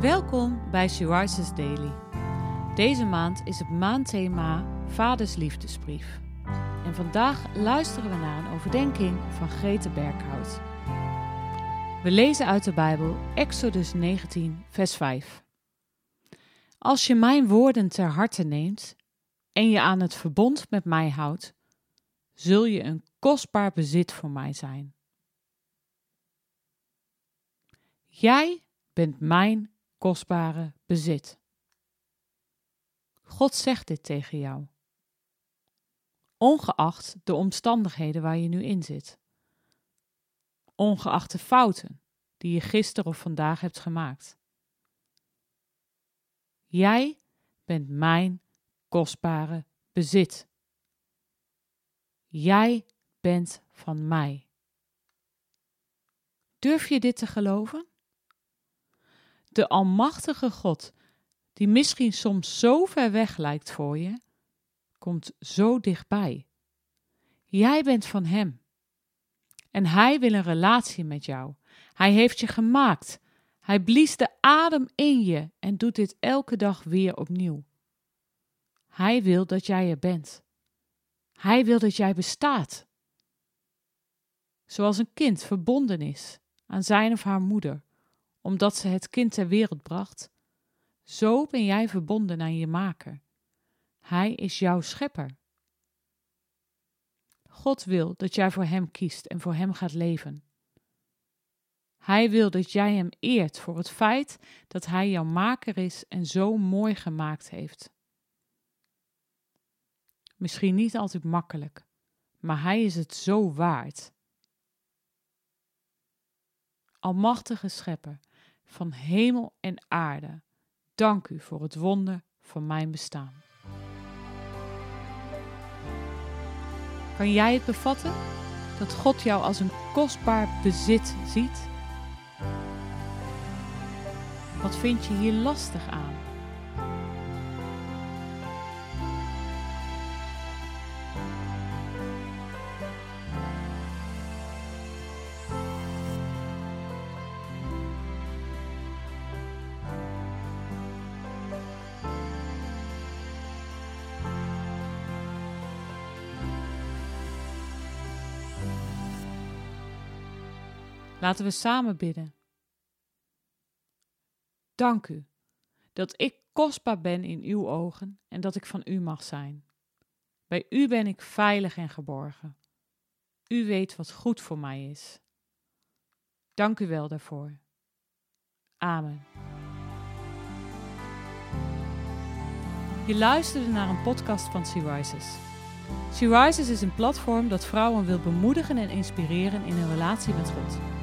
Welkom bij She Daily. Deze maand is het maandthema Vaders Liefdesbrief. En vandaag luisteren we naar een overdenking van Grete Berghout. We lezen uit de Bijbel Exodus 19, vers 5. Als je mijn woorden ter harte neemt en je aan het verbond met mij houdt, zul je een kostbaar bezit voor mij zijn. Jij bent mijn kostbare bezit. God zegt dit tegen jou. Ongeacht de omstandigheden waar je nu in zit. Ongeacht de fouten die je gisteren of vandaag hebt gemaakt. Jij bent mijn kostbare bezit. Jij bent van mij. Durf je dit te geloven? De Almachtige God, die misschien soms zo ver weg lijkt voor je, komt zo dichtbij. Jij bent van Hem. En Hij wil een relatie met jou. Hij heeft je gemaakt. Hij blies de adem in je en doet dit elke dag weer opnieuw. Hij wil dat jij er bent. Hij wil dat jij bestaat. Zoals een kind verbonden is aan zijn of haar moeder, omdat ze het kind ter wereld bracht, zo ben jij verbonden aan je maker. Hij is jouw schepper. God wil dat jij voor Hem kiest en voor Hem gaat leven. Hij wil dat jij Hem eert voor het feit dat Hij jouw maker is en zo mooi gemaakt heeft. Misschien niet altijd makkelijk, maar Hij is het zo waard. Almachtige Schepper van hemel en aarde, dank u voor het wonder van mijn bestaan. Kan jij het bevatten? Dat God jou als een kostbaar bezit ziet? Wat vind je hier lastig aan? Laten we samen bidden. Dank u dat ik kostbaar ben in uw ogen en dat ik van u mag zijn. Bij u ben ik veilig en geborgen. U weet wat goed voor mij is. Dank u wel daarvoor. Amen. Je luisterde naar een podcast van Sea Rises. Rises is een platform dat vrouwen wil bemoedigen en inspireren in hun relatie met God.